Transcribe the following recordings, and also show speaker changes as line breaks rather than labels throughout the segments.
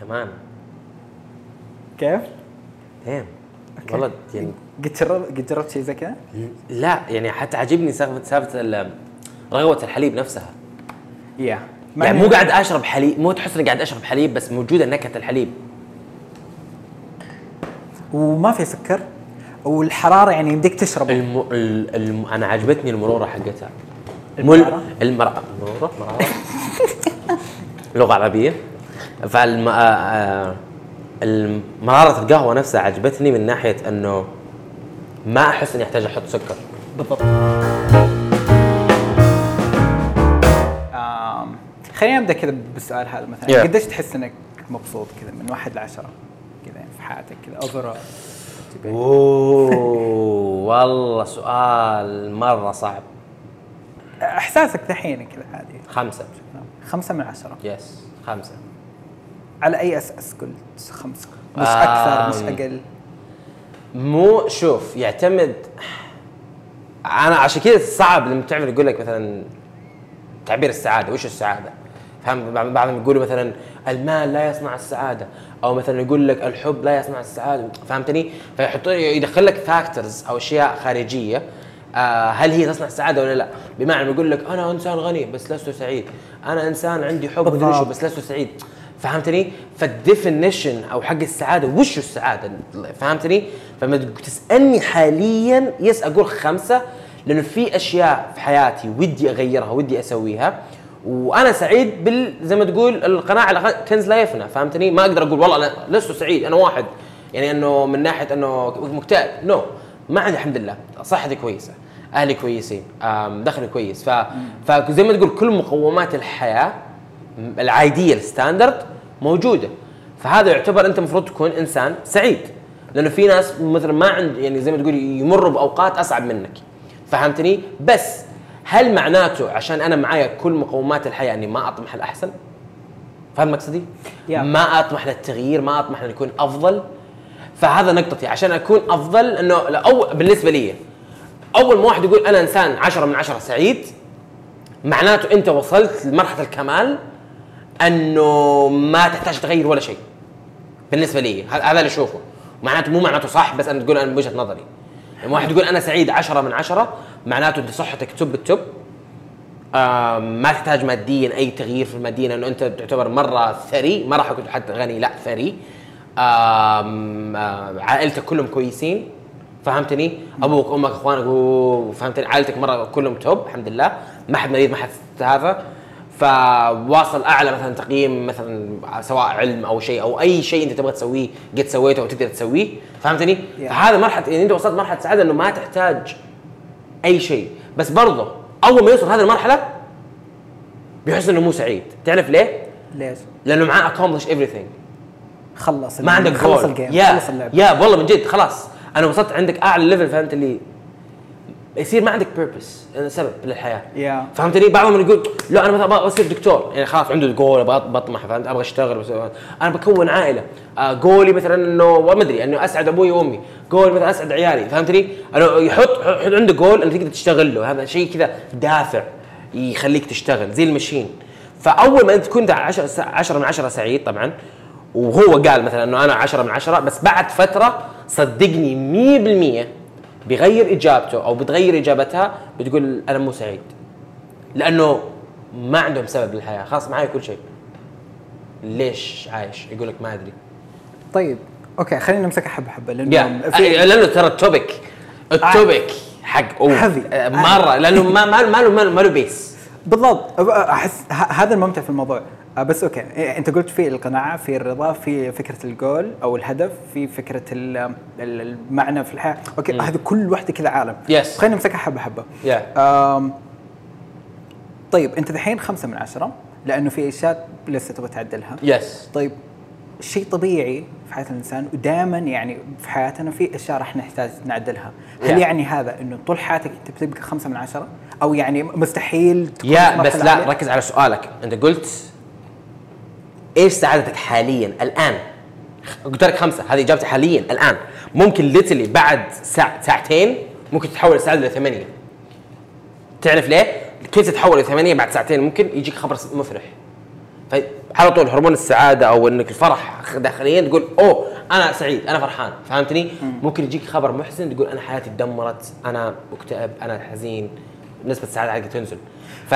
كمان
كيف؟
دام والله يعني
قد جربت قد جربت شيء زي كذا؟
لا يعني حتى عجبني سالفه سالفة ال- رغوه الحليب نفسها.
يا.
يعني مو قاعد أشرب حليب مو تحس إني قاعد أشرب حليب بس موجودة نكهة الحليب.
وما في سكر والحرارة يعني يمديك تشرب
الم... ال... الم... أنا عجبتني المرورة حقتها. مو ال-
المرارة؟
المر... المروره مرارة. لغة عربية. فالم... آه... آه... القهوة نفسها عجبتني من ناحية إنه ما أحس إني أحتاج أحط سكر.
بالضبط. خلينا نبدا كذا بالسؤال هذا مثلا.
Yeah.
قديش تحس إنك مبسوط كذا من واحد لعشرة كذا يعني في حياتك كذا؟ اوفر
أوه والله سؤال مرة صعب.
أحساسك دحين كذا عادي
خمسة.
خمسة من عشرة.
yes خمسة.
على أي أساس قلت خمسة مش. أكثر مش أقل
مو شوف يعتمد أنا عشان كذا صعب لما تعمل يقول لك مثلا تعبير السعادة وش السعادة؟ فهم بعض- بعضهم يقولوا مثلا المال لا يصنع السعادة أو مثلا يقول لك الحب لا يصنع السعادة فهمتني؟ فيحط يدخل لك factors أو أشياء خارجية آه هل هي تصنع السعادة ولا لا؟ بمعنى يقول لك أنا إنسان غني بس لست سعيد، أنا إنسان عندي حب. بس لست سعيد فهمتني؟ فال definition أو حق السعادة وش السعادة؟ فهمتني؟ فلما تسألني حاليا yes أقول خمسة لأنه في أشياء في حياتي ودي أغيرها ودي أسويها. وأنا سعيد بال زي ما تقول القناعة كنز لا يفنى فهمتني؟ ما أقدر أقول والله أنا لست سعيد أنا واحد. يعني أنه من ناحية أنه مكتئب. no ما عندي الحمد لله. صحتي كويسة أهلي كويسين دخلي كويس. ف... فزي ما تقول كل مقومات الحياة العادية ال standard موجودة. فهذا يعتبر أنت المفروض تكون إنسان سعيد. لأنه في ناس مثلا ما عند يعني زي ما تقول يمروا بأوقات أصعب منك. فهمتني؟ بس هل معناته عشان أنا معايا كل مقومات الحياة إني ما أطمح الاحسن فاهم مقصدي؟
يا.
ما أطمح للتغيير ما أطمح ان اكون أفضل. فهذا نقطتي. عشان أكون أفضل إنه أو بالنسبة لي أول ما واحد يقول أنا إنسان عشرة من عشرة سعيد معناته أنت وصلت لمرحلة الكمال. أنه ما تحتاج تغير ولا شيء. بالنسبة لي هذا اللي أشوفه. معناته مو معناته صح بس أنا تقول أنا بوجهه نظري. لما واحد يقول أنا سعيد عشرة من عشرة معناته أنت صحتك تب التب آم، ما تحتاج ماديا أي تغيير في الماديا لأنه أنت تعتبر مرة ثري. ما راح أقول حتى غني لا ثري. عائلتك كلهم كويسين. فهمتني؟ أبوك أمك أخوانك فهمتني؟ عائلتك مرة كلهم توب الحمد لله. ما حد مريض ما حد هذا. فواصل أعلى مثلا تقييم مثلا سواء علم أو شيء أو أي شيء أنت تبغى تسويه قد سويته أو تقدر تسويه فهمتني؟
Yeah.
فهذا مرحلة يعني أنت وصلت مرحلة سعادة إنه ما تحتاج أي شيء بس برضه أول ما يوصل هذه المرحلة بيحس إنه مو سعيد تعرف ليه؟
ليش؟
لأنه معاه accomplish everything
خلص
ما عندك
خلص
ال
game
yeah
خلص اللعبة
yeah والله من جد خلاص أنا وصلت عندك أعلى level فهمت اللي يصير ما عندك purpose سبب للحياة.
Yeah.
فهمتني بعضهم يقول لا أنا مثلا أبغى اصير دكتور. يعني خلاص عنده جول أبغى بطمح فهمت؟ أبغى أشتغل بس أنا بكون عائلة. آه جولي مثلا إنه ما أدري إنه أسعد أبوي وأمي. جول مثلا أسعد عيالي فهمتني يحط يحط عنده جول إنه تقدر تشتغل له. هذا شيء كذا دافع يخليك تشتغل زي المشين. فأول ما أنت كنت 10 10 من 10 سعيد طبعا وهو قال مثلا إنه أنا 10 من 10 بس بعد فترة صدقني 100% بيغير إجابته أو بتغير إجابتها بتقول أنا مو سعيد. لأنه ما عندهم سبب للحياة. خلاص معي كل شيء. ليش عايش؟ يقول لك ما أدري.
طيب. Okay خلينا نمسكها حبة حبة لأنه
yeah.
في
لأنه ترى ال topic ال topic حق أوه
Heavy.
آه، مرة لأنه ما ما ما له- ما له- base
بالضبط. أحس هذا الممتع في الموضوع. بس okay. إيه، أنت قلت في القناعة في الرضا في فكرة الجول أو الهدف في فكرة ال- ال- المعنى في الحياة.
Okay.
هذه كل واحدة كذا عالم.
Yes.
خلينا نمسكها حبة
حبة.
آم، طيب أنت الحين خمسة من عشرة لأنه في أشياء لسه تبغى تعدلها.
يس
طيب شيء طبيعي في حياة الإنسان ودائما يعني في حياتنا في أشياء راح نحتاج نعدلها. هل
Yeah.
يعني هذا إنه طول حياتك أنت بتبقى خمسة من عشرة؟ أو يعني مستحيل
يا بس
مرحلة
لا
عالية؟
ركز على سؤالك. أنت قلت إيش سعادتك حاليا؟ الآن. قلت لك خمسة. هذه إجابتي حاليا. الآن. ممكن ليتلي بعد ساعة ساعتين ممكن تتحول السعاده لثمانيه تعرف ليه؟ كيف تتحول لثمانيه بعد ساعتين؟ ممكن يجيك خبر مفرح. فعلى طول هرمون السعادة أو إنك الفرح داخليا تقول أوه أنا سعيد أنا فرحان. فهمتني؟ ممكن يجيك خبر محزن تقول أنا حياتي تدمرت أنا مكتئب أنا حزين. نسبة السعادة حقتي تنزل. ف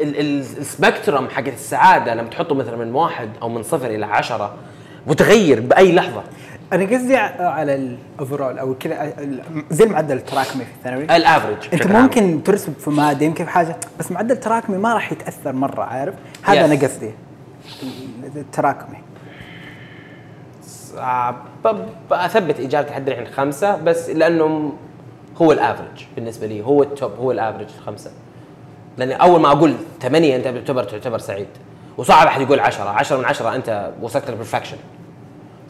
ال spectrum حق السعادة لما تحطه مثلا من واحد أو من صفر إلى عشرة متغير بأي لحظة.
أنا قصدي على ال overall أو كذا زي المعدل التراكمي في الثانوي.
ال
average أنت ممكن ترسب في مادة يمكن في حاجة بس معدل تراكمي ما راح يتأثر مرة عارف؟ هذا
Yes.
أنا قصدي. التراكمي.
أثبت اجابتي لحد الحين خمسة بس لأنه هو ال average بالنسبة لي هو ال top هو ال average خمسة. لأن أول ما أقول ثمانية أنت تعتبر تعتبر سعيد. وصعب أحد يقول عشرة. عشرة من عشرة أنت وصلت لل perfection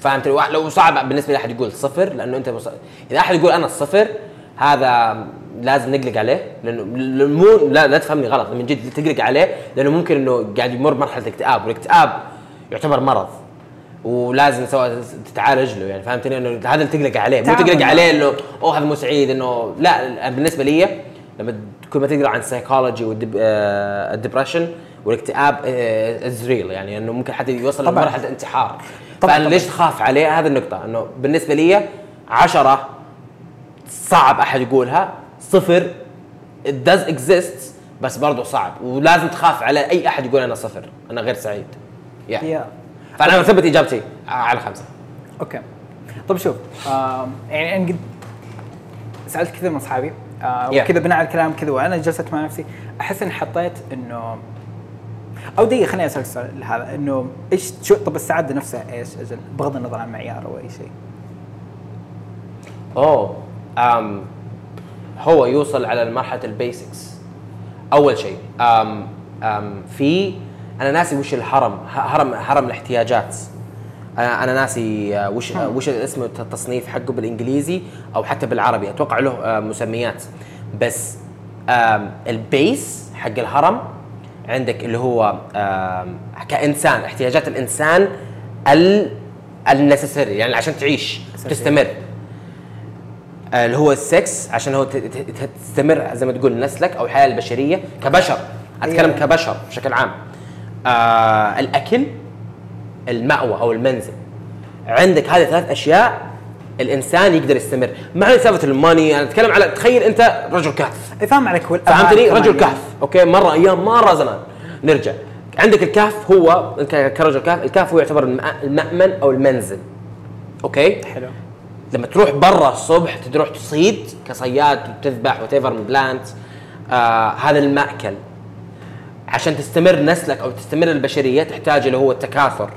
فهمت؟ لو صعب بالنسبة لأحد يقول صفر لأنه أنت وصل... إذا أحد يقول أنا الصفر هذا لازم نقلق عليه. لأنه مو لا لا تفهمني غلط. من جد تقلق عليه لأنه ممكن إنه قاعد يمر مرحلة اكتئاب والاكتئاب يعتبر مرض. ولازم سواء تتعالج له يعني. فهمتني؟ انه هذا اللي تقلق عليه. مو تقلق. عليه إنه أوه هذا مو سعيد إنه لا. بالنسبة لي لما كل ما تقرأ عن السايكولوجي والدبرشن والاكتئاب is real يعني إنه ممكن حتى يوصل
طبعاً.
لمرحلة الانتحار
طبعاً،
فأنا ليش تخاف عليه؟ هذه النقطة. إنه بالنسبة لي عشرة صعب أحد يقولها. صفر it does exist بس برضه صعب. ولازم تخاف على أي أحد يقول أنا صفر. أنا غير سعيد. Yeah.
yeah
فأنا مثبت إجابتي على خمسة.
okay. طب شوف آم، يعني أنا قد سألت كثير من أصحابي. آه،
Yeah.
وكذا بناء على الكلام كذا وأنا جلست مع نفسي أحس إني حطيت إنه أو دقيقة خليني أسألك السؤال هذا إنه إيش شو طب السعادة نفسها إيش؟ أجل بغض النظر عن معيار أو أي شيء.
أوه أم هو يوصل على مرحله البيسكس. أول شيء أم أم في أنا ناسي وش الهرم هرم هرم الاحتياجات. أنا أنا ناسي آه، وش وش اسم التصنيف حقه بالإنجليزي أو حتى بالعربي. أتوقع له آه، مسميات. بس ال base حق الهرم عندك اللي هو كإنسان احتياجات الإنسان ال ال necessary يعني عشان تعيش تستمر. آه، اللي هو السكس عشان هو تستمر زي ما تقول نسلك أو الحياة البشرية كبشر.
أتكلم.
كبشر بشكل عام. آه الأكل المأوى أو المنزل. عندك هذه ثلاث أشياء الإنسان يقدر يستمر. ما هي سالفة ال money أنا أتكلم على تخيل أنت رجل كهف.
فاهم عليك
فهمتني؟ رجل
يعني.
كهف okay؟ مرة أيام مره زمان. نرجع. عندك الكهف هو كرجل كهف الكهف هو يعتبر الم- المأمن أو المنزل. okay؟
حلو.
لما تروح برا الصبح تروح تصيد كصياد وتذبح وتيفر من plant آه هذا المأكل. عشان تستمر نسلك أو تستمر البشرية تحتاج اللي هو التكاثر.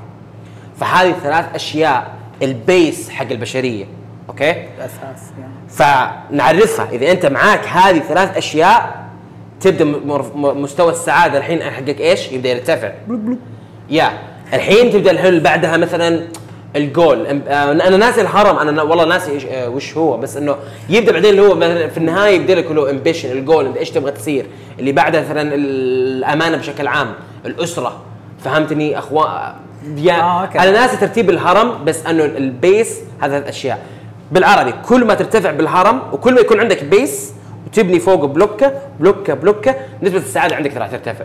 فهذه ثلاث أشياء ال base حق البشرية okay؟
الاساس.
فنعرفها. إذا أنت معاك هذه ثلاث أشياء تبدأ مستوى السعادة الحين حقك إيش؟ يبدأ يرتفع. Yeah. الحين تبدأ الحين اللي بعدها مثلا الجول آه، أنا ناسي الهرم. أنا نا- والله ناسي آه، وش هو. بس إنه يبدأ بعدين اللي هو مثلا في النهاية يبدأ لك اللي هو ambition ال goal أنت إيش تبغى تصير؟ اللي بعدها مثلا الأمانة بشكل عام الأسرة. فهمتني اخوان يا
آه، okay.
أنا ناسي ترتيب الهرم بس أنه ال base هذا الاشياء بالعربي كل ما ترتفع بالهرم وكل ما يكون عندك base وتبني فوقه block ه block ه block ه نسبة السعادة عندك راح ترتفع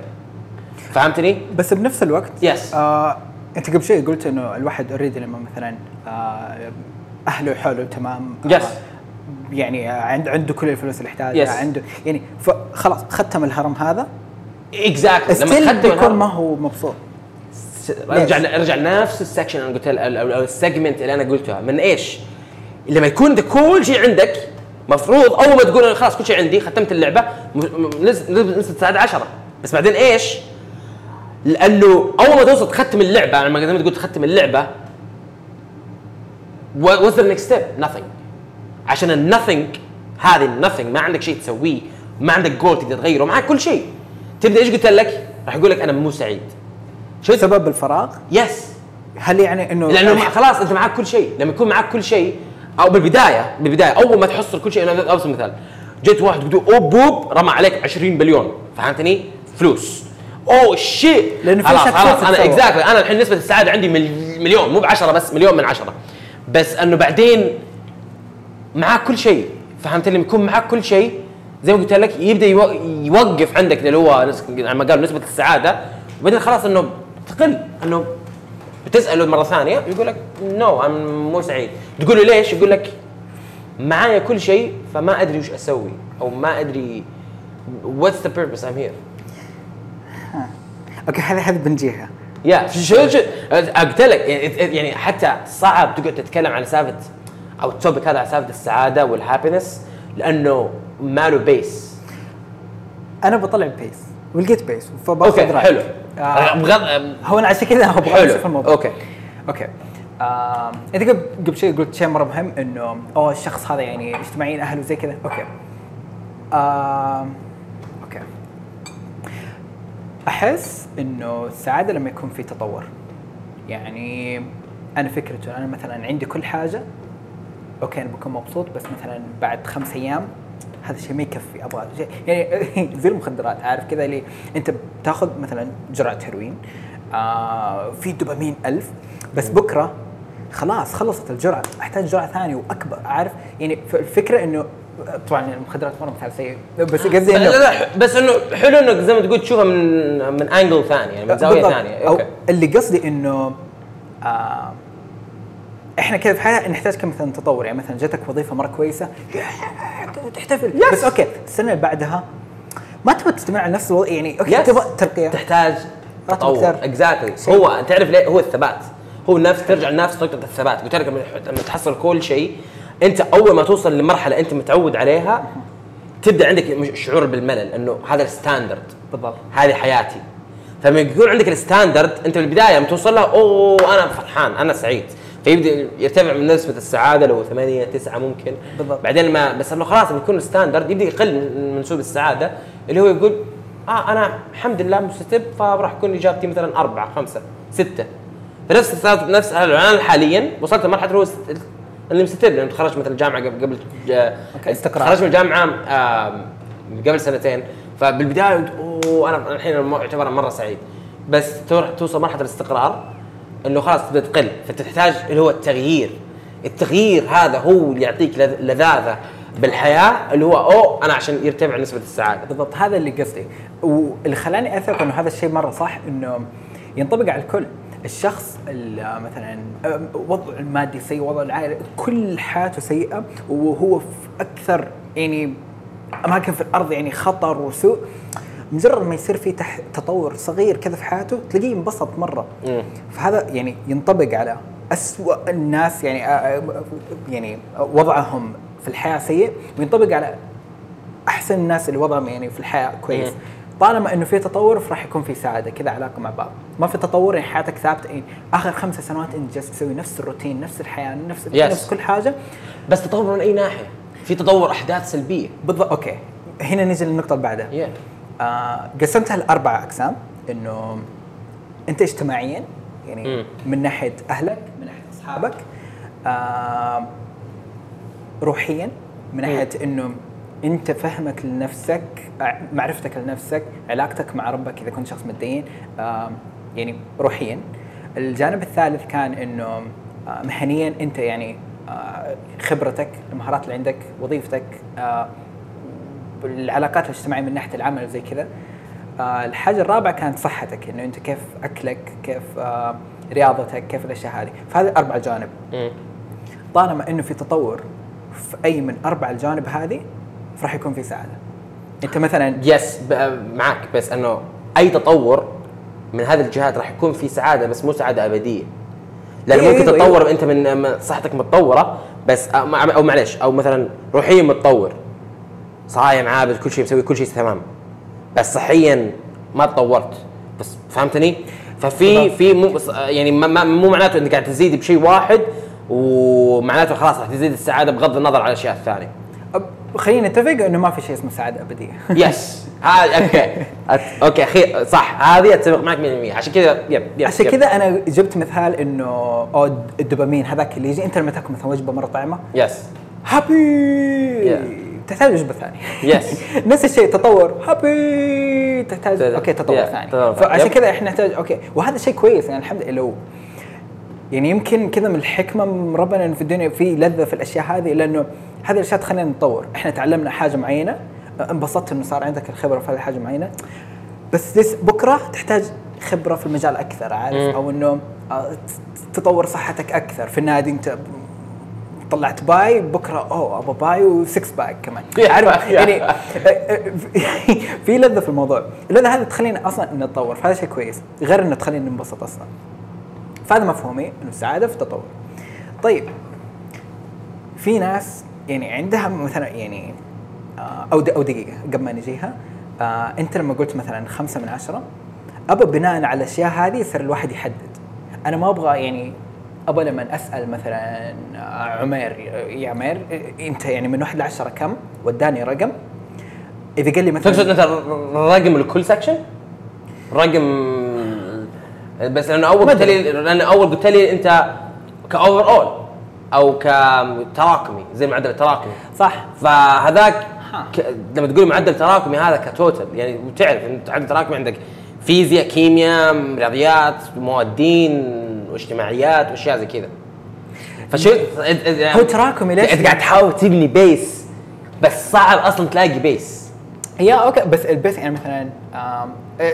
فهمتني؟
بس بنفس الوقت
Yes.
آه أنت قبل شوي قلت إنه الواحد already لما مثلا آه أهله حوله تمام
Yes.
آه يعني عند عنده كل الفلوس اللي يحتاجها
Yes.
عنده يعني فخلاص ختم الهرم هذا
Exactly
still
لما تختم
بيكون
الهرم
ما هو مبسوط
رجع رجع نفس ال section أنا قلت أو ال segment اللي أنا قلتها. من إيش؟ لما يكون ده كل شيء عندك مفروض أول ما تقول خلاص كل شيء عندي ختمت اللعبة نسبه السعاده 10 بس بعدين إيش؟ لأنه أول ما توصل تختم اللعبة لما زي ما تقول تختم اللعبة what's the next step nothing. عشان ال nothing هذه ال nothing ما عندك شيء تسويه ما عندك جول تقدر تغيره معك كل شيء. تبدأ إيش قلت لك؟ راح يقول لك أنا مو سعيد. شفت؟
سبب الفراغ؟
Yes
هل يعني إنه
لأنه مع- خلاص أنت معك كل شيء. لما يكون معك كل شيء أو بالبداية بالبداية أول ما تحصل كل شيء أنا أبسط مثال. جيت واحد تقول اوب boop رمى عليك 20 بليون. فهمتني؟ فلوس. أوه شيء
لأنه في
خلاص خلاص
أنا.
Exactly أنا الحين نسبة السعادة عندي مل- مليون مو ب 10 بس مليون من عشرة. بس أنه بعدين معاك كل شيء. فهمت لما يكون معاك كل شيء زي ما قلت لك يبدأ يو- يوقف عندك اللي هو لما قالوا نسبة السعادة. وبعدين خلاص إنه تقل. إنه بتسأله مرة ثانية يقول لك no I'm مو سعيد. تقول له ليش؟ يقول لك معايا كل شيء فما أدري وش أسوي أو ما أدري what's the purpose I'm here.
okay هذه هذه بنجيها
Yeah شو شو قلت لك يعني يعني حتى صعب تقعد تتكلم عن سالفة أو ال topic هذا على سالفة السعادة وال happiness لأنه ما له base
أنا بطلع base ولقيت base فباخذ okay.
حلو. بغض
هو أنا عشان كذا
حلو.
امشي في الموضوع.
okay.
أوكي. آه، انت قبل قبل شوي قلت شيء مرة مهم إنه أوه الشخص هذا يعني اجتماعيا أهله زي كذا. أوكي. آه، okay. أحس إنه السعادة لما يكون في تطور. يعني أنا فكرته أنا مثلا عندي كل حاجة okay أنا بكون مبسوط بس مثلا بعد خمس أيام هذا الشيء ما يكفي أبغى شيء. يعني زي المخدرات عارف كذا اللي أنت بتاخذ مثلا جرعة هيروين آه في دوبامين ألف بس بكرة خلاص خلصت الجرعة أحتاج جرعة ثانية وأكبر عارف؟ يعني الفكرة إنه طبعا المخدرات مرة مثال سيء بس قصدي
لا
إنه
لا بس إنه حلو إنك زي ما تقول تشوفها من من angle ثاني يعني من
زاوية.
ثانية.
أو
okay.
اللي قصدي إنه آه إحنا كذا في حياتنا نحتاج كم مثلا تطور؟ يعني مثلا جاتك وظيفة مرة كويسة تحتفل. بس okay السنة اللي بعدها ما تبغى تستمر على نفس الوضع يعني okay
Yes.
تبغى ترقية.
تحتاج
راتب
تطور. exactly
صح.
هو تعرف ليه؟ هو الثبات. هو نفس ترجع لنفس نقطه الثبات. قلت لك لما تحصل كل شيء أنت أول ما توصل لمرحلة أنت متعود عليها تبدأ عندك شعور بالملل إنه هذا ال standard.
بالضبط.
هذه حياتي. فلما يكون عندك ال standard أنت بالبداية لما توصل لها أوه أنا فرحان أنا سعيد. فيبدأ يرتفع من نسبة السعادة لو 8 9 ممكن.
بالضبط.
بعدين ما بس إنه خلاص لما يكون ال standard يبدأ يقل من منسوب السعادة اللي هو يقول آه أنا الحمد لله مستتب فراح يكون إجابتي مثلا أربعة خمسة ستة. فنفس نفس أنا حاليا وصلت لمرحلة اللي هو اللي مستتب لما تخرجت مثلا الجامعة قبل قبل
أوكي، استقرار.
تخرجت من الجامعة قبل سنتين. فبالبداية أوه أنا الحين اعتبر مرة سعيد. بس تروح توصل مرحلة الاستقرار. إنه خلاص تبدأ تقل فانت تحتاج اللي هو التغيير. التغيير هذا هو اللي يعطيك لذ- لذاذة بالحياة اللي هو أوه أنا عشان يرتفع نسبة السعادة.
بالضبط هذا اللي قصدي. واللي خلاني أثق إنه هذا الشيء مرة صح إنه ينطبق على الكل. الشخص مثلا وضعه المادي سيء وضعه العائلي كل حياته سيئة وهو في أكثر يعني أماكن في الأرض يعني خطر وسوء. مجرد ما يصير في تح تطور صغير كذا في حياته تلاقيه انبسط مرة.
مم.
فهذا يعني ينطبق على أسوأ الناس يعني آه، آه، يعني وضعهم في الحياة سيء وينطبق على أحسن الناس اللي وضعهم يعني في الحياة كويس.
مم.
طالما إنه في تطور فراح يكون في سعادة كذا علاقة مع بعض. ما في تطور يعني حياتك ثابتة. يعني آخر خمسة سنوات أنت جالس تسوي نفس الروتين نفس الحياة نفس
Yes.
نفس كل حاجة.
بس تطور من أي ناحية؟ في تطور أحداث سلبية.
بالضبط أوكي. هنا نجي للنقطة اللي بعدها.
Yeah.
آه قسمتها لأربع أقسام. إنه أنت اجتماعيا يعني
مم.
من ناحية أهلك من ناحية أصحابك آه روحيا من ناحية إنه أنت فهمك لنفسك معرفتك لنفسك علاقتك مع ربك إذا كنت شخص متدين آه يعني روحيا. الجانب الثالث كان إنه آه مهنيا أنت يعني آه خبرتك المهارات اللي عندك وظيفتك آه العلاقات الاجتماعية من ناحية العمل وزي كذا. آه الحاجة الرابعة كانت صحتك إنه أنت كيف أكلك كيف آه رياضتك كيف الأشياء هذه. فهذه أربع جوانب
مم.
طالما إنه في تطور في أي من أربع الجوانب هذه فراح يكون في سعادة. أنت مثلا
يس ب- معك بس إنه أي تطور من هذه الجهات راح يكون في سعادة بس مو سعادة أبدية. لأن
أيوة،
ممكن تتطور
أيوة.
أنت من صحتك متطورة بس أو معلش أو مثلا روحيا متطور. صايم عابد كل شيء مسوي كل شيء تمام بس صحيا ما تطورت بس فهمتني؟ ففي. في مو بس- يعني مو معناته إنك قاعد تزيد بشيء واحد ومعناته خلاص راح تزيد السعادة بغض النظر عن الأشياء
الثانية. خلينا نتفق إنه ما في شيء اسمه سعادة أبدية
yes هذا okay okay أخي صح هذه أتفق معك 100% عشان كذا yep yep
عشان. كذا أنا جبت مثال إنه أو الدوبامين هذاك اللي يجي أنت لما تاكل مثلا وجبة مرة
طعمة
yes
happy.
تحتاج وجبة ثانية.
Yes.
نفس الشيء تطور. happy تحتاج. okay تطور ثاني. فعشان. كذا إحنا نحتاج okay. وهذا شيء كويس يعني الحمد لله. لو يعني يمكن كذا من الحكمة من ربنا في الدنيا في لذة في الأشياء هذه لأنه هذه الأشياء تخلينا نتطور. إحنا تعلمنا حاجة معينة انبسطت إنه صار عندك الخبرة في هذه الحاجة معينة. بس بكرة تحتاج خبرة في المجال أكثر عارف؟
مم.
أو إنه آه، تطور صحتك أكثر. في النادي أنت طلعت باي بكرة اوه أبغى باي و six pack
كمان.
عارف. يعني في لذة في الموضوع. اللذه هذه تخلينا أصلا نتطور فهذا شيء كويس. غير إنه تخلينا ننبسط أصلا. فهذا مفهومي إنه السعادة في التطور. طيب. في ناس يعني عندها مثلا يعني آه، أو أو دقيقة قبل ما نجيها. آه أنت لما قلت مثلا خمسة من عشرة أبى بناء على الأشياء هذه يصير الواحد يحدد. أنا ما أبغى يعني ابى لما أسأل مثلا آه، عمير يا عمير أنت يعني من واحد لعشرة كم وداني رقم إذا قال لي مثلا
تقصد أنت رقم لكل section؟ رقم بس لأنه
أول
قلت. لي لأنه أول قلت لي أنت ك overall أو كتراكمي زي معدل التراكمي
صح
فهذاك. ك... لما تقول معدل تراكمي هذا ك total يعني وتعرف انت معدل تراكمي عندك فيزياء كيمياء رياضيات مواد دين واجتماعيات وأشياء زي كذا. فشو
هو تراكمي ليش؟
انت قاعد تحاول تبني base بس صعب أصلا تلاقي base
yeah okay بس ال base يعني مثلا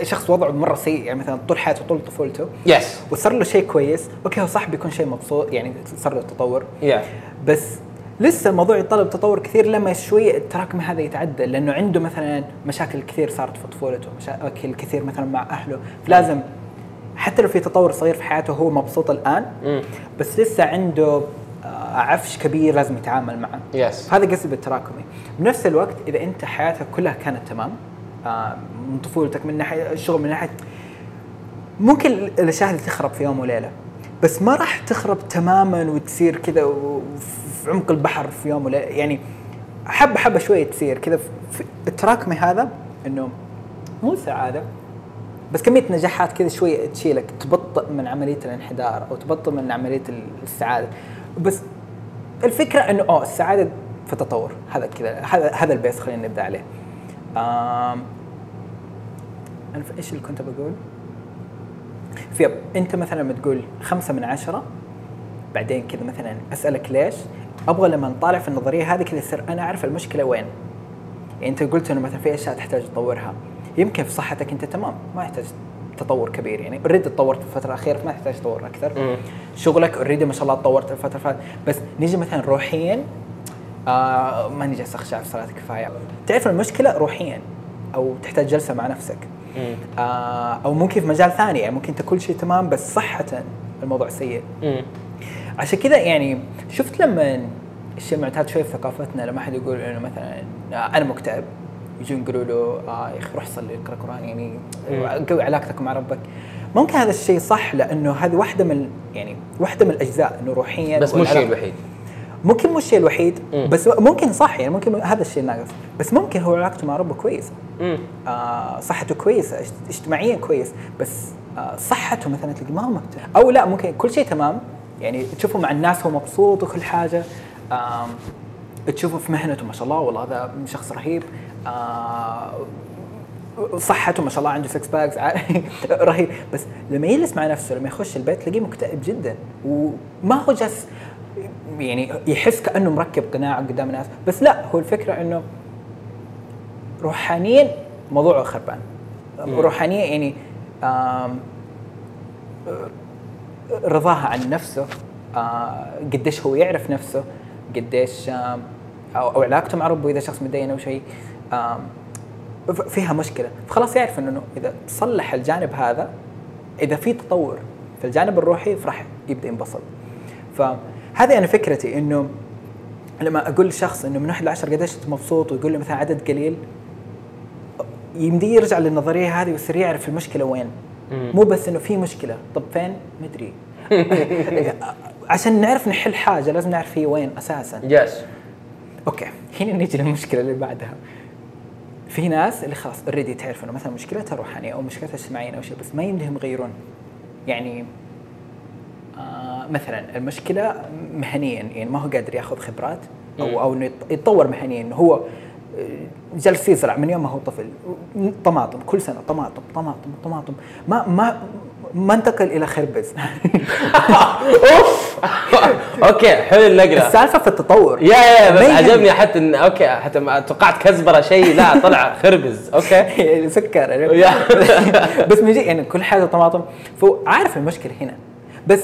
شخص وضعه مرة سيء يعني مثلا طول حياته طول طفولته.
yes
وصار له شيء كويس. okay هو صح بيكون شيء مبسوط يعني صار له تطور.
yeah
بس لسه الموضوع يتطلب تطور كثير لما شوي التراكم هذا يتعدل لأنه عنده مثلا مشاكل كثير صارت في طفولته مشاكل كثير مثلا مع أهله. فلازم حتى لو في تطور صغير في حياته هو مبسوط الآن
مم.
بس لسه عنده آه، عفش كبير لازم يتعامل معه.
يس
هذا قصدي بالتراكمي. بنفس الوقت إذا أنت حياتك كلها كانت تمام آه، من طفولتك من ناحية الشغل من ناحية ممكن الأشياء هذه تخرب في يوم وليلة بس ما راح تخرب تماما وتصير كذا في عمق البحر في يوم وليلة. يعني حبة حبة شوية تصير كذا. في- التراكمي هذا إنه مو سعادة بس كمية نجاحات كذا شوية تشيلك تبطئ من عملية الانحدار أو تبطئ من عملية السعادة بس الفكرة إنه آه السعادة في التطور هذا كذا هذا هذا البيس خلينا نبدأ عليه آم أنا في- إيش اللي كنت بقول؟ في أنت مثلا لما تقول خمسة من عشرة بعدين كذا مثلا أسألك ليش؟ أبغى لما نطالع في النظرية هذه كذا يصير أنا أعرف المشكلة وين. يعني أنت قلت إنه مثلا في أشياء تحتاج تطورها يمكن في صحتك انت تمام ما يحتاج تطور كبير يعني. already تطورت في الفترة الأخيرة فما تحتاج تطور
أكثر.
شغلك already ما شاء الله تطورت الفترة فاتت بس نيجي مثلا روحيا آه ماني جالس اخشع في صلاة كفاية. تعرف المشكلة؟ روحيا. أو تحتاج جلسة مع نفسك. آه أو ممكن في مجال ثاني يعني ممكن أنت كل شيء تمام بس صحة الموضوع سيء. عشان كذا يعني شفت لما الشيء معتاد شوي في ثقافتنا لما أحد يقول إنه مثلا آه، أنا مكتئب. يجون يقولوا له آه يا أخي روح صلي اقرأ قران يعني قوي علاقتك مع ربك. ممكن هذا الشيء صح؟ لأنه هذه واحدة من يعني واحدة من الأجزاء إنه روحيا
بس مو الشيء الوحيد.
ممكن مو الشيء الوحيد
مم.
بس ممكن صح يعني ممكن هذا الشيء الناقص بس ممكن هو علاقته مع ربه كويسه
مم.
آه صحته كويسه اجت- اجتماعيا كويس. بس آه صحته مثلا تلاقي ما هو أو لا ممكن كل شيء تمام. يعني تشوفه مع الناس هو مبسوط وكل حاجة. آم تشوفه في مهنته ما شاء الله والله هذا شخص رهيب. آه صحته ما شاء الله عنده six packs رهيب. بس لما يجلس مع نفسه لما يخش البيت تلاقيه مكتئب جدا. وما هو جالس يعني يحس كأنه مركب قناع قدام الناس. بس لا هو الفكرة إنه روحانيا موضوعه خربان روحانيا يعني رضاها عن نفسه. آه، قديش هو يعرف نفسه قديش أو علاقته مع ربه إذا شخص متدين أو شيء. فيها مشكلة. فخلاص يعرف إنه إذا تصلح الجانب هذا إذا في تطور في الجانب الروحي فراح يبدأ ينبسط. فهذه أنا فكرتي إنه لما أقول لشخص إنه من واحد لعشر قديش أنت مبسوط ويقول لي مثلا عدد قليل يمديه يرجع للنظرية هذه ويصير يعرف المشكلة وين. مو بس إنه في مشكلة. طب فين؟ مدري عشان نعرف نحل حاجة لازم نعرف هي وين أساسا.
yes
okay هنا نيجي للمشكلة اللي بعدها. في ناس اللي خلاص already تعرف انه مثلا مشكلتها روحانية أو مشكلتها اجتماعية أو شيء بس ما يمديهم يغيرون. يعني آه مثلا المشكلة مهنيا يعني ما هو قادر ياخذ خبرات. أو أو إنه يت- يتطور مهنيا. إنه هو آه، جالس يزرع من يوم ما هو طفل. طماطم كل سنة طماطم طماطم طماطم. ما ما ما انتقل إلى خربز.
أوف. okay حلو النقله
السالفة في التطور.
yeah
yeah
بس. عجبني حتى إن okay حتى ما توقعت كزبره شيء. لا طلع خربز. okay.
سكر.
yeah.
بس من جد يعني كل حاجة طماطم. فهو عارف المشكلة هنا. بس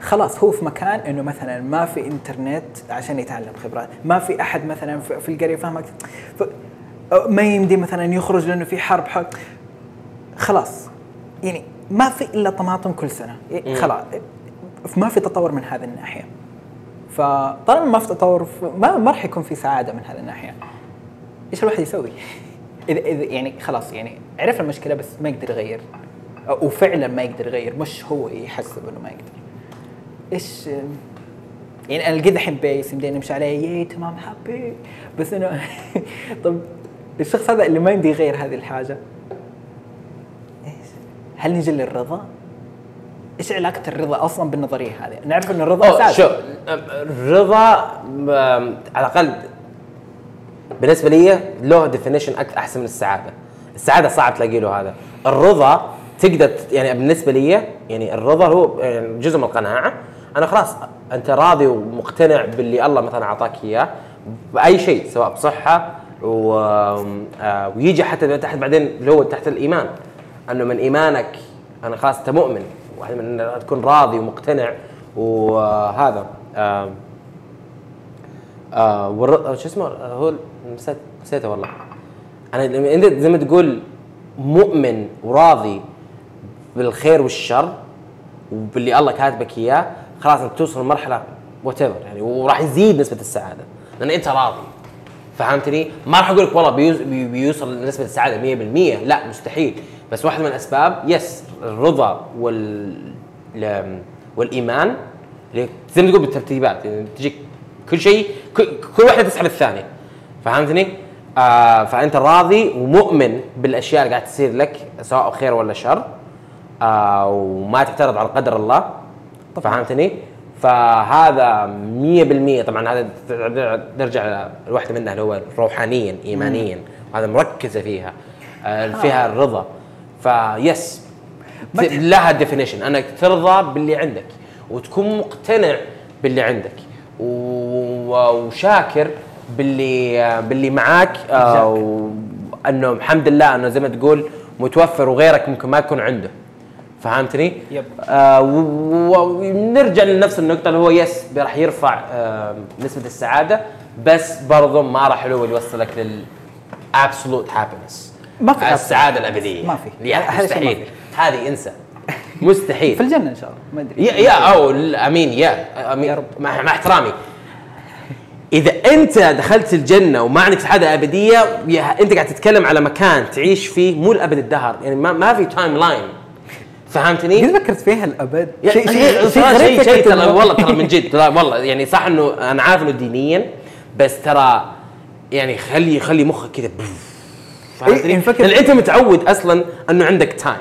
خلاص هو في مكان إنه مثلا ما في إنترنت عشان يتعلم خبرات، ما في أحد مثلا في القرية فاهمك ف ما يمدي مثلا يخرج لأنه في حرب. حق خلاص. يعني ما في إلا طماطم كل سنة. يعني خلاص ما في تطور من هذه الناحية. فطالما ما في تطور ما ما راح يكون في سعادة من هذه الناحية. إيش الواحد يسوي؟ إذا إذا يعني خلاص يعني عرف المشكلة بس ما يقدر يغير. وفعلا ما يقدر يغير مش هو يحسب إنه ما يقدر. إيش يعني أنا لقيت الحين بيس يمدينا نمشي عليه ياي تمام هابي بس إنه طب الشخص هذا اللي ما يمدي يغير هذه الحاجة؟ هل نجي للرضا؟ إيش علاقة الرضا أصلا بالنظرية هذه؟ نعرف إن الرضا أساس.
شوف الرضا على الأقل بالنسبة لي له ديفينيشن أحسن من السعادة. السعادة صعب تلاقي له هذا. الرضا تقدر يعني بالنسبة لي يعني الرضا هو يعني جزء من القناعة. أنا خلاص أنت راضي ومقتنع باللي الله مثلا أعطاك إياه بأي شيء سواء بصحة و... آه، ويجي حتى تحت بعدين اللي هو تحت الإيمان. أنه من إيمانك أنا خلاص أنت مؤمن من تكون راضي ومقتنع وهذا. آه والر... شو اسمه؟ آه، هو نسيت نسيته والله. أنا أنت زي ما تقول مؤمن وراضي بالخير والشر وباللي الله كاتبك إياه خلاص أنت توصل لمرحلة what يعني وراح يزيد نسبة السعادة لأن أنت راضي. فهمتني؟ ما راح أقول لك والله بيوز- بي- بيوصل لنسبة السعادة 100% لا مستحيل. بس واحدة من الأسباب يس الرضا وال ال- والإيمان. اللي زي ما تقول بالترتيبات يعني تجيك كل شيء كل, كل واحدة تسحب الثانية. فهمتني؟ آه فأنت راضي ومؤمن بالأشياء اللي قاعد تصير لك سواء خير ولا شر. آه وما تعترض على قدر الله. فهمتني؟ فهذا 100% طبعا هذا نرجع لواحده منها اللي هو روحانيا ايمانيا وهذا مركزة فيها آه فيها الرضا. فيس لها definition أنك ترضى باللي عندك وتكون مقتنع باللي عندك وشاكر باللي باللي معاك آه، وانه الحمد لله أنه زي ما تقول متوفر وغيرك ممكن ما يكون عنده. فهمتني؟
yep.
آه ونرجع لنفس النقطة اللي هو yes راح يرفع آه نسبة السعادة بس برضه ما راح هو يوصلك لل absolute happiness.
ما في
السعادة الأبدية.
ما في.
مستحيل. هذه إنسى. مستحيل.
في الجنة إن شاء الله ما أدري.
يا يا أو آمين يا. آمين.
يا رب.
مع, مع احترامي. إذا أنت دخلت الجنة وما عندك سعادة أبدية أنت قاعد تتكلم على مكان تعيش فيه مو لأبد الدهر. يعني ما, ما في timeline فهمتني؟
قد فكرت فيها الأبد.
يعني
شيء شيء
شيء شيء, شيء ترى والله ترى من جد ترى والله يعني صح إنه أنا عارف إنه دينيا بس ترى يعني خلي خلي مخك كذا. فهمتني؟
إيه،
لأن أنت متعود أصلا إنه عندك time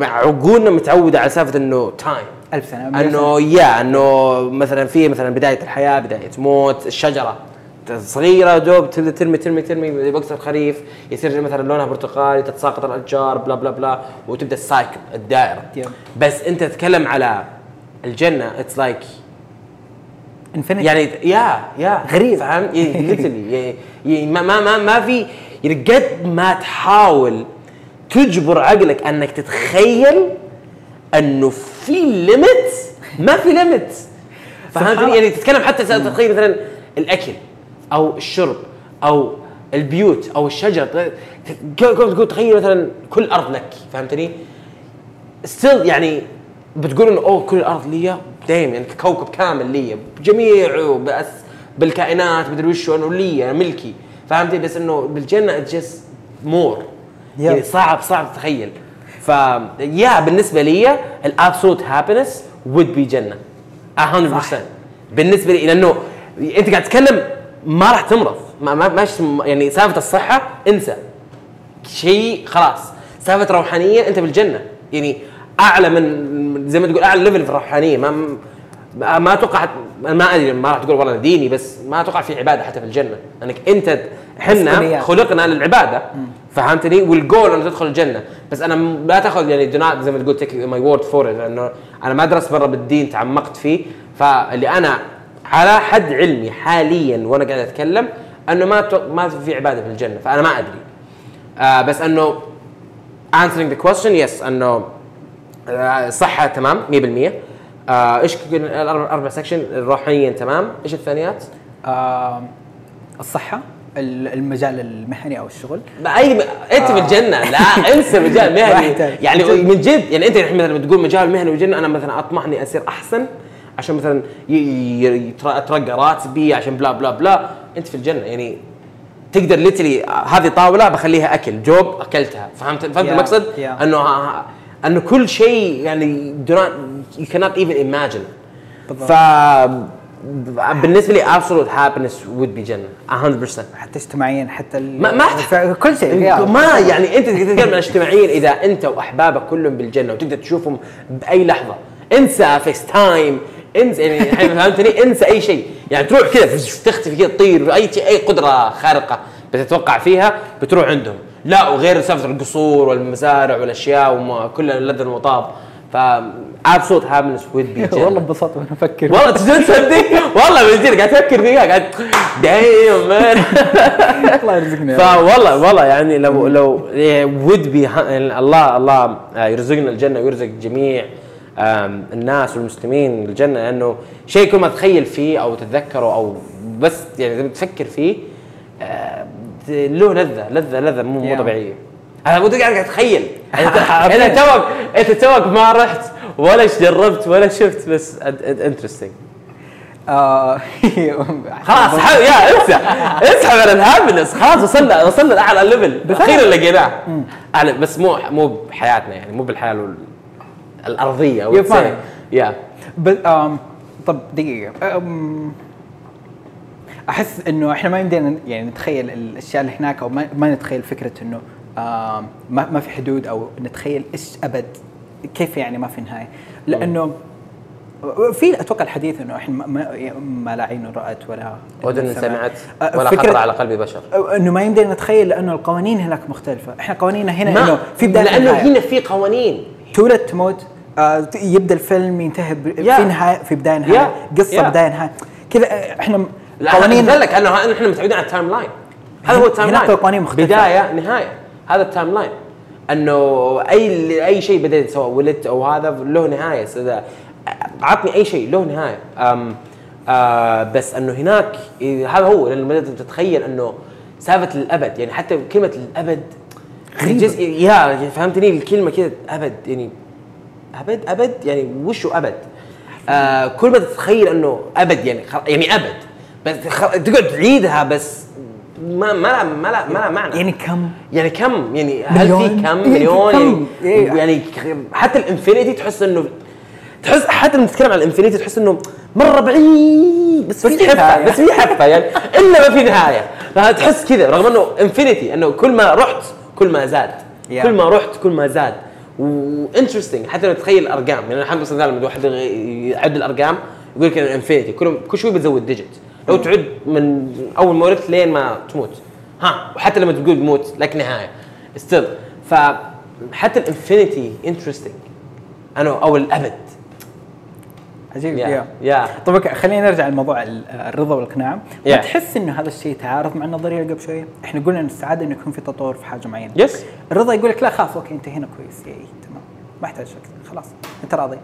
عقولنا متعودة على سالفة إنه time
ألف سنة،
إنه يا إنه مثلا في مثلا بداية الحياة بداية موت الشجرة. صغيرة دوب تنمي تنمي تنمي وقت الخريف يصير مثلا لونها برتقالي تتساقط الأشجار blah blah blah وتبدأ ال cycle
الدائرة.
بس أنت تتكلم على الجنة it's like
infinity
يعني yeah yeah
غريب.
فاهم literally ما ما ما ما في يعني قد ما تحاول تجبر عقلك أنك تتخيل إنه في limit ما في limit
سبحان
فهمتني. يعني تتكلم حتى تتخيل مثلا الأكل. أو الشرب أو البيوت أو الشجر. تقول تخيل مثلا كل أرض لك فهمتني؟ still يعني بتقول انه oh كل الأرض لي دايم يعني كوكب كامل لي بجميعه بس بالكائنات مدري وش انه لي ملكي فهمتي بس إنه بالجنة it's more يعني صعب صعب تتخيل. ف yeah بالنسبة لي ال absolute happiness would be جنة 100% بالنسبة لي لأنه أنت قاعد تتكلم ما راح تمرض. ما ما ماش يعني سالفة الصحة انسى. شيء خلاص. سالفة روحانيه انت بالجنة. يعني أعلى من زي ما تقول أعلى level في الروحانية. ما ما أتوقع ما أدري ما راح تقول والله ديني بس ما أتوقع في عبادة حتى في الجنة. انك أنت
إحنا.
خلقنا للعبادة. فهمتني؟ والجول انه تدخل الجنة. بس أنا لا تأخذ يعني not زي ما تقول take my word for لأنه أنا ما درست مره بالدين تعمقت فيه. فاللي أنا على حد علمي حاليا وأنا قاعد أتكلم أنه ما تو- ما في عبادة في الجنة فأنا ما أدري. آه بس أنه answering the question yes أنه آه، صحة تمام 100% آه إيش الاربع section روحيا تمام. إيش الثانيات؟
آه الصحة ال- المجال المهني أو الشغل.
أي م... أنت في الجنة. لا انسى مجال مهني. يعني من جد يعني أنت الحين مثلا بتقول مجال مهني والجنه أنا مثلا اطمح اني أصير أحسن. عشان مثلا ي- ي- يتر- اترقى راتبي عشان بلا بلا بلا أنت في الجنة يعني تقدر ليتلي هذه طاولة بخليها أكل جوب أكلتها فهمت فهمت
Yeah,
المقصد؟
yeah.
أنه أنه كل شيء يعني you cannot even imagine
بالضبط.
ف بالنسبة لي absolute happiness would be جنة 100%
حتى اجتماعيا حتى ال-
ما ما
كل شيء.
ما يعني أنت تتكلم عن اجتماعيا إذا أنت وأحبابك كلهم بالجنة وتقدر تشوفهم بأي لحظة انسى فيس تايم انسى يعني الحين فهمتني؟ انسى أي شيء. يعني تروح كذا تختفي كذا تطير أي أي قدرة خارقة بتتوقع فيها بتروح عندهم. لا وغير سالفة القصور والمزارع والأشياء وكل اللذ المطاب ف absolute happiness would be
والله. انبسطت وأنا أفكر.
والله تجد تصدق والله من جد قاعد أفكر فيها قاعد دايم. مان
الله يرزقنا.
فوالله والله يعني لو لو would be الله الله آه، يرزقنا الجنة ويرزق جميع الناس والمسلمين الجنه لأنه شيء كل ما تخيل فيه أو تتذكره أو بس يعني تفكر فيه له لذة لذة لذة مو مو. طبيعية. أنا مو قاعد أتخيل. انت توك أنت توك ما رحت ولا جربت ولا شفت بس interesting
آه،
خلاص يا انسى. اسحب على ال happiness خلاص وصلنا وصلنا لأعلى level أخيرا لقيناه. بس مو مو بحياتنا يعني مو بالحياة ال- الأرضية
يا فاهم.
يا
ب- آم، طب دقيقة. آم، أحس إنه إحنا ما يمدينا يعني نتخيل الأشياء اللي هناك أو ما, ما نتخيل فكرة إنه آم، ما, ما في حدود أو نتخيل إيش أبد كيف يعني ما في نهاية. لأنه في أتوقع الحديث إنه إحنا ما, ما, ما لا عين رأت ولا
اذن سمعت. ولا خطر على قلب بشر.
إنه ما يمدينا نتخيل لأنه القوانين هناك مختلفة، إحنا قوانيننا هنا
ما
إنه في
بداية
لأنه.
هنا في قوانين.
تولد تموت آه يبدأ الفيلم ينتهي ب...
yeah.
في نهايه في بداية نهاية
yeah.
قصة
yeah.
بداية نهاية. كذا آه،
إحنا
قوانين
لك إنه إحنا متعودين على ال timeline هذا هو ال time
هناك
line
قوانين مختلفة.
بداية نهاية. هذا ال timeline إنه أي أي شيء بديت سواء ولدت أو هذا له نهاية. اذا عطني أي شيء له نهاية. أم آه بس إنه هناك هذا هو. لما تتخيل إنه سالفه الابد يعني حتى كلمة الابد
غريبة.
جزء يا فهمتني الكلمة كذا أبد يعني أبد أبد يعني وشو أبد آه كل ما تتخيل إنه أبد يعني. يعني أبد بس. تقعد تعيدها بس ما ما لا ما لا ما لا معنى
يعني كم
يعني كم يعني هل في؟ كم
إيه،
مليون؟ يعني,
إيه.
يعني حتى ال infinity تحس إنه تحس حتى لما تتكلم عن ال infinity تحس إنه مرة بعيد بس في حفه. بس في حفه يعني إلا ما في نهاية فتحس كذا رغم إنه infinity إنه كل ما رحت كل ما زاد.
Yeah.
كل ما رحت كل ما زاد. و interesting حتى لما تتخيل الأرقام. يعني الحمد لله لما واحد يعد الأرقام يقول لك ال infinity كل كل شوي بتزود digit لو تعد من أول ما ولدت لين ما تموت. ها. وحتى لما تقول موت لك نهاية. still فحتى ال infinity interesting أنا أو
الأبد.
عجيب
yeah.
yeah
طب okay خلينا نرجع لموضوع ال- الرضا والاقناع ما
Yeah.
تحس إنه هذا الشيء تعارض مع النظرية اللي قبل شوية؟ إحنا قلنا ان السعاده إنه يكون في تطور في حاجة معينة.
بس
الرضا يقول لك لا خلاص okay أنت هنا كويس. إي تمام. ما يحتاج أكثر خلاص. أنت راضي؟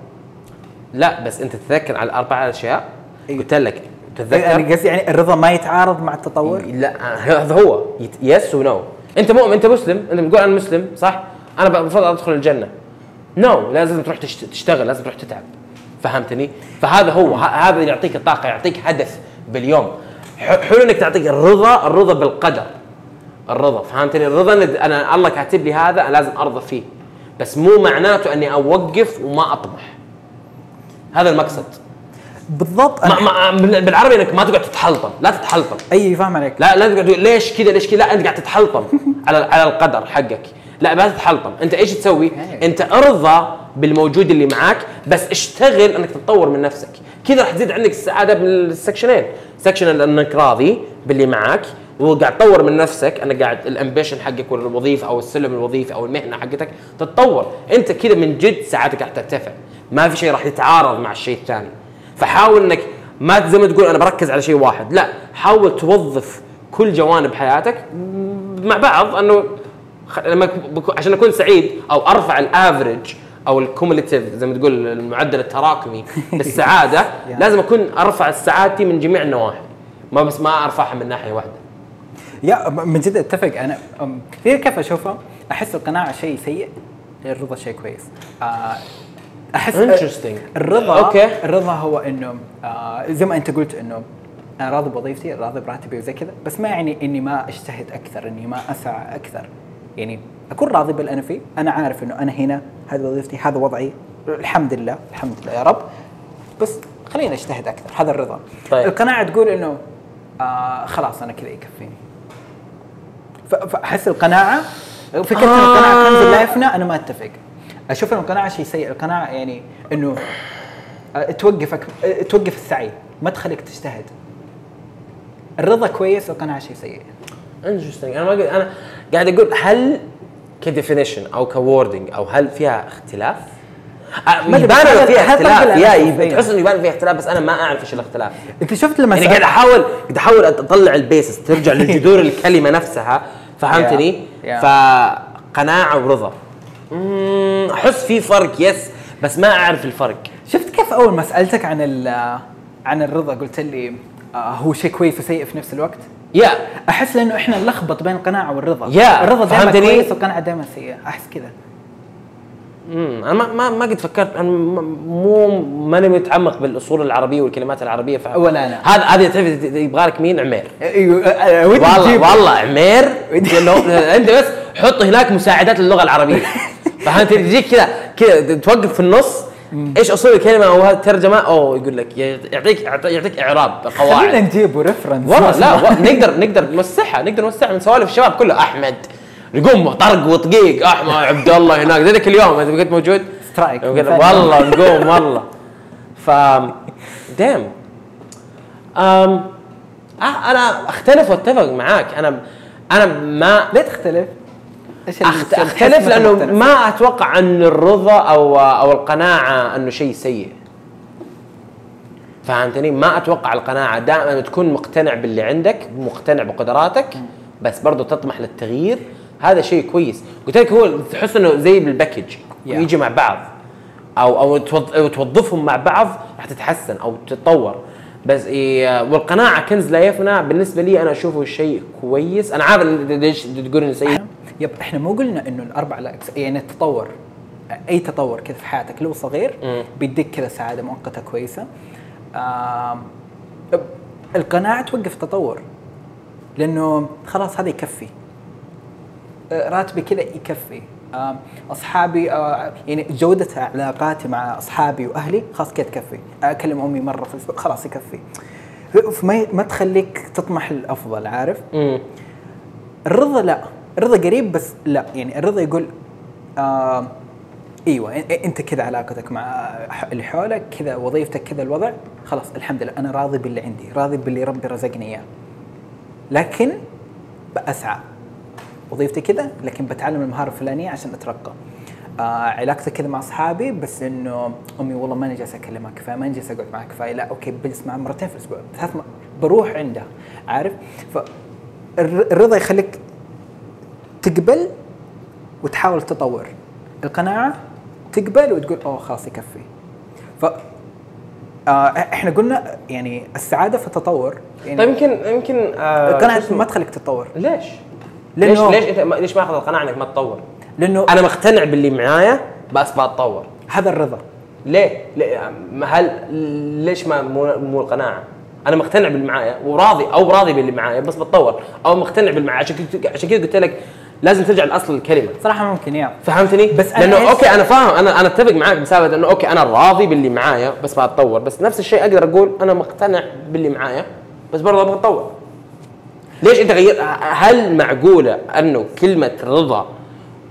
لا بس أنت تتذكر على الأربع أشياء؟
إيه.
قلت لك تتذكر؟
قصدي يعني الرضا ما يتعارض مع التطور؟
لا هذا هو. يس ونو أنت مؤمن؟ أنت مسلم؟ أنت بتقول أنا مسلم صح؟ أنا بفضل أدخل الجنة. نو لازم تروح تشت- تشتغل لازم تروح تتعب. فهمتني؟ فهذا هو هذا اللي يعطيك الطاقه يعطيك هدف باليوم. حلو إنك تعطيك الرضا الرضا بالقدر. الرضا فهمتني؟ الرضا أنا الله كاتب لي هذا أنا لازم أرضى فيه. بس مو معناته إني أوقف وما أطمح. هذا المقصد.
بالضبط.
ما
أنا
ما بال- بالعربي إنك ما تقعد تتحلطم. لا تتحلطم.
أي فاهم عليك.
لا لا تقعد ليش كذا ليش كذا؟ لا أنت قاعد تتحلطم. على على القدر حقك. لا ما تتحلطم. أنت إيش تسوي؟ أنت أرضى بالموجود اللي معاك بس اشتغل إنك تتطور من نفسك. كذا راح تزيد عندك السعادة بال section ين. section انك راضي باللي معاك وقاعد تطور من نفسك. انك قاعد ال ambition حقك والوظيفة أو السلم الوظيفي أو المهنة حقتك تتطور. أنت كذا من جد سعادتك راح ترتفع. ما في شيء راح يتعارض مع الشيء الثاني. فحاول إنك ما زي ما تقول أنا بركز على شيء واحد. لا حاول توظف كل جوانب حياتك مع بعض. أنه لما عشان أكون سعيد أو أرفع ال average أو ال cumulative زي ما تقول المعدل التراكمي للسعاده
Yeah.
لازم أكون أرفع سعادتي من جميع النواحي ما بس ما أرفعها من ناحية
واحدة yeah من جد أتفق أنا في كيف اشوفها أحس القناعة شيء سيء الرضا شيء كويس آه، أحس
Interesting.
الرضا
أوكي.
الرضا هو إنه آه، زي ما أنت قلت إنه أنا راضي بوظيفتي راضي براتبي وزي كذا بس ما يعني إني ما أجتهد أكثر إني ما أسعى أكثر يعني أكون راضي باللي أنا فيه أنا عارف إنه أنا هنا هذه وظيفتي هذا وضعي. الحمد لله الحمد لله يا رب. بس خليني اجتهد أكثر هذا الرضا.
طيب.
القناعة تقول إنه آه خلاص أنا كذا يكفيني. فاحس القناعة فكره
آه.
القناعة كنز لا يفنى أنا ما أتفق. أشوف ان القناعة شيء سيء القناعة يعني إنه آه، توقفك آه، توقف السعي. ما تخليك تجتهد. الرضا كويس القناعة شيء سيء.
interesting أنا ما قلت أنا قاعد أقول هل ك definition أو ك wording أو هل فيها اختلاف؟ آه،
ما
يبان
إنه
فيها اختلاف
yeah.
تحس إنه يبان فيها اختلاف بس أنا ما أعرف إيش الاختلاف
أنت شفت لما
يعني قاعد أحاول قاعد أحاول أطلع البيسس ترجع لجذور الكلمة نفسها فهمتني؟
Yeah. Yeah.
فقناعه ورضا أحس في فرق يس بس ما أعرف الفرق
شفت كيف أول ما سألتك عن عن الرضا قلت لي آه هو شيء كويس وسيء في نفس الوقت
يا
أحس لأنه إحنا نلخبط بين القناعة والرضا.
يا،
الرضا دائما؟ كويس والقناعة دائما سيئة. أحس كذا.
امم أنا ما ما, ما قد فكرت. أنا مو ماني متعمق بالأصول العربية والكلمات العربية ف...
ولا أنا.
هذا هذه تعرف يبغى لك مين؟ عمير.
أيوه.
والله والله عمير. أنت بس حط هناك مساعدات للغة العربية. فهمت؟ تجيك كذا كذا توقف في النص. إيش أصول الكلمة أو هذه الترجمة؟ أو يقول لك يعطيك يعطيك إعراب
خلينا
قواعد
نجيبه ريفرنس
والله لا و- نقدر نقدر نوسعها نقدر نوسعها من سوالف الشباب كله. أحمد نقوم طرق وطقيق. أحمد عبد الله هناك. ذاك اليوم انت كنت موجود.
سترايك.
والله نقوم والله. ف دام. أم آه أنا أختلف وأتفق معاك. أنا أنا ما
ليه تختلف؟
إيش
أختلف
لأنه
مختلف؟
ما أتوقع أن الرضا أو أو القناعة أنه شيء سيء. فهمتني؟ ما أتوقع القناعة دائما تكون مقتنع باللي عندك مقتنع بقدراتك بس برضه تطمح للتغيير. هذا شيء كويس. قلت لك هو تحس إنه زي بالباكج
Yeah.
يجي مع بعض. أو أو توظفهم مع بعض راح تتحسن أو تتطور. بس إيه والقناعة كنز لا يفنى. بالنسبة لي أنا أشوفه شيء كويس. أنا عارف ليش تقول إنه سيء؟
يب إحنا مو قلنا إنه الأربع لا يعني التطور أي تطور كذا في حياتك لو صغير. بيديك كذا سعادة مؤقتة كويسة. آم، القناعة توقف التطور لأنه خلاص هذا يكفي. آه، راتبي كذا يكفي. أصحابي آه، يعني جودة علاقاتي مع أصحابي وأهلي خلاص كذا تكفي. أكلم أمي مرة في الأسبوع خلاص يكفي. ما تخليك تطمح للأفضل عارف؟ الرضا لا. الرضا قريب بس لا يعني الرضا يقول آه إيوه أنت كذا علاقتك مع اللي حولك كذا وظيفتك كذا الوضع خلاص الحمد لله أنا راضي باللي عندي راضي باللي ربي رزقني إياه. لكن بأسعى. وظيفتي كذا لكن بتعلم المهارة الفلانية عشان أترقى. آه علاقتي كذا مع أصحابي بس إنه أمي والله ماني جالس أكلمها كفاية ماني جالس أقعد معها كفاية لا أوكي بجلس معها مرتين في الأسبوع ثلاث. بروح عندها عارف؟ فالرضا يخليك تقبل وتحاول تطور القناعة تقبل وتقول أوه خلاص يكفي ف آه إحنا قلنا يعني السعادة في التطور يعني
طيب يمكن يمكن آه القناعة؟
ما تخليك تتطور
ليش؟ ليش ليش أنت ليش ما أخذ القناعة إنك ما تطور؟
لأنه
أنا مقتنع باللي معايا بس بتطور
هذا الرضا
ليه؟ ليه؟ هل ليش ما مو, مو القناعة؟ أنا مقتنع باللي معايا وراضي أو راضي باللي معايا بس بتطور أو مقتنع باللي معايا عشان عشان كده قلت لك لازم ترجع لأصل الكلمة.
صراحة ممكن yeah.
فهمتني؟
بس أنا لأنه
okay أنا فاهم أنا أنا أتفق معاك بسبب إنه okay أنا راضي باللي معايا بس بتطور بس نفس الشيء أقدر أقول أنا مقتنع باللي معايا بس برضه أبغى أتطور. ليش أنت غير؟ هل معقولة أنه كلمة رضا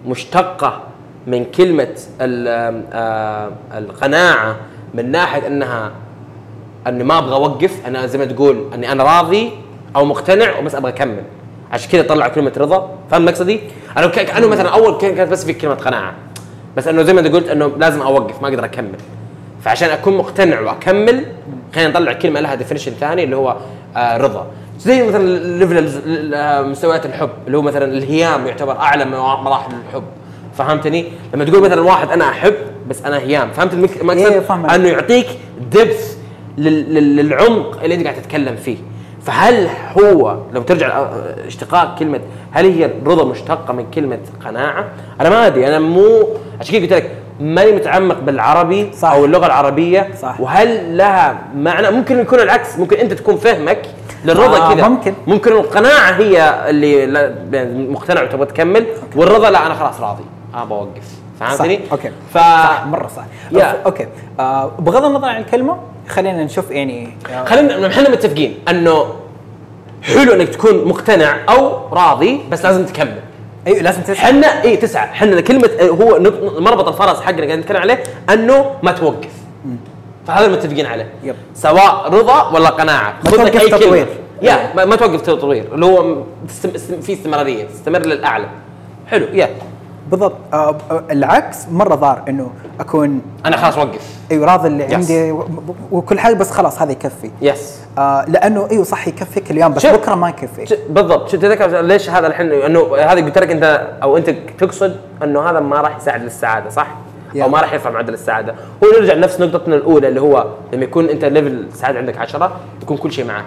مشتقة من كلمة ال- آه، القناعة من ناحية إنها أني ما أبغى أوقف أنا زي ما تقول أني أنا راضي أو مقتنع وبس أبغى أكمل؟ عشان كذا طلع كلمة رضا. فاهم مقصدي؟ أنا كأنه مثلا أول كان- كانت بس في كلمة قناعة. بس أنه زي ما أنت قلت أنه لازم أوقف ما أقدر أكمل. فعشان أكون مقتنع وأكمل خلينا نطلع كلمة لها definition ثاني اللي هو آه رضا. زي مثلا level آه، مستويات الحب اللي هو مثلا الهيام يعتبر أعلى مراحل الحب. فهمتني؟ لما تقول مثلا واحد أنا أحب بس أنا هيام. فهمت
إيه،
المقصد؟ أنه يعطيك دبث للعمق اللي أنت قاعد تتكلم فيه. فهل هو لو ترجع اشتقاق كلمة هل هي الرضا مشتقة من كلمة قناعة؟ أنا ما أدري أنا مو عشان كذا قلت لك ماني متعمق بالعربي
صح.
أو اللغة العربية
صح.
وهل لها معنى ممكن يكون العكس ممكن أنت تكون فهمك للرضا
آه،
كذا
ممكن.
ممكن القناعة هي اللي مقتنع وتبغى تكمل والرضا لا أنا خلاص راضي أنا بوقف فهمتني؟
okay
ف
صح مرة صح
yeah.
okay آه بغض النظر عن الكلمة خلينا نشوف يعني
خلينا إحنا متفقين إنه حلو إنك تكون مقتنع أو راضي بس لازم تكمل.
أيوه لازم تسمع
إحنا إي تسعه إحنا كلمة هو مربط الفرس حقنا قاعد نتكلم عليه إنه ما توقف. فهذا المتفقين عليه.
yep.
سواء رضا ولا قناعة.
ما توقف
أي.
تطوير.
yeah ما, توقف تطوير. اللي هو في استمرارية تستمر للأعلى. حلو yeah.
بالضبط آه العكس مرة ضار إنه أكون
أنا خلاص وقف
إيوه راضي اللي
Yes.
عندي وكل حاجة بس خلاص هذا يكفي
yes
آه لأنه إيوه صح يكفيك اليوم بس. بكرة ما يكفي
ش- بالضبط شفت تذكر ليش هذا الحين إنه هذا قلت لك أنت أو أنت تقصد إنه هذا ما راح يساعد للسعادة صح؟ oh
yeah.
ما راح يرفع معدل السعادة، هو نرجع لنفس نقطتنا الأولى اللي هو لما يكون أنت level السعاده عندك 10 يكون كل شيء معك.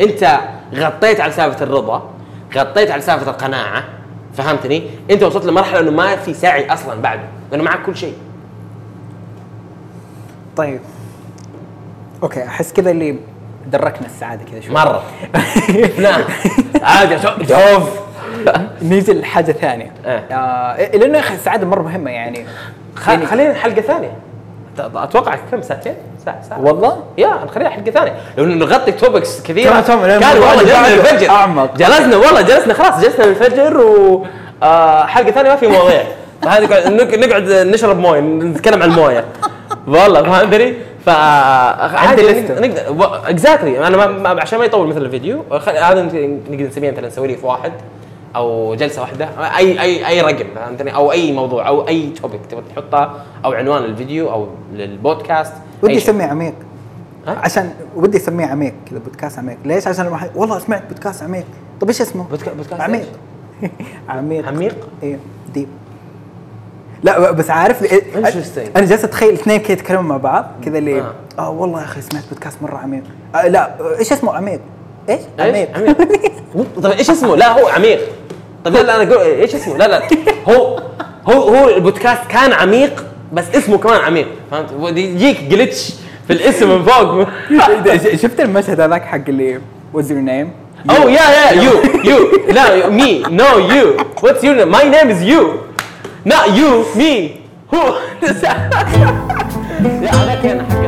أنت غطيت على سالفة الرضا، غطيت على سالفة القناعة، فهمتني؟ انت وصلت لمرحلة إنه ما في سعي أصلا بعده، لأنه معك كل شيء.
طيب أوكي أحس كذا اللي دركنا السعادة كذا شوي
مرة. نعم عادي شو- شوف
نيجي لحاجة ثانية
إيه.
آه لأنه يا أخي السعادة مرة مهمة يعني
خ- خلينا حلقة ثانية أتوقع كم ساعتين؟ ساعة ساعة.
والله؟
yeah نخليها حلقه ثانية لو نغطي
topics لأن
كان والله جلسنا الفجر
أعمق.
جلسنا والله جلسنا خلاص جلسنا الفجر و آه، حلقة ثانية ما في مواضيع. فهذه نقعد نشرب موية نتكلم عن المويه والله فهمتني؟ ف عادي
لستة.
نقدر exactly أنا ما عشان ما يطول مثل الفيديو هذا نقدر نسميه مثلا نسوي لي في واحد أو جلسة واحدة أي أي أي رقم فهمتني؟ أو أي موضوع أو أي topic تبغى تحطه أو عنوان الفيديو أو للبودكاست
ودي. أسميه عميق.
ها؟
عشان ودي أسميه عميق كذا بودكاست عميق. ليش؟ عشان الواحد والله سمعت بودكاست عميق. طيب إيش اسمه؟
بودكا- بودكاست
عميق. عميق.
عميق؟
إيه ديب. لا بس عارف
Interesting.
أنا جالس أتخيل اثنين كذا يتكلمون مع بعض كذا اللي
آه.
آه والله يا أخي سمعت بودكاست مرة عميق. آه لا إيش اسمه؟ عميق. إيش؟
إيش؟ عميق. طيب إيش اسمه؟ لا هو عميق. طيب لا لا أنا إيش اسمه؟ لا لا. هو هو هو البودكاست كان عميق بس اسمه كمان عميق. فهمت؟ يجيك glitch في الاسم من فوق.
شفت المشهد هذاك حق اللي what's your name
Oh yeah yeah you. You. لا me. No you. What's your name? My name is you. Not you me. Who? yeah هذاك أنا حق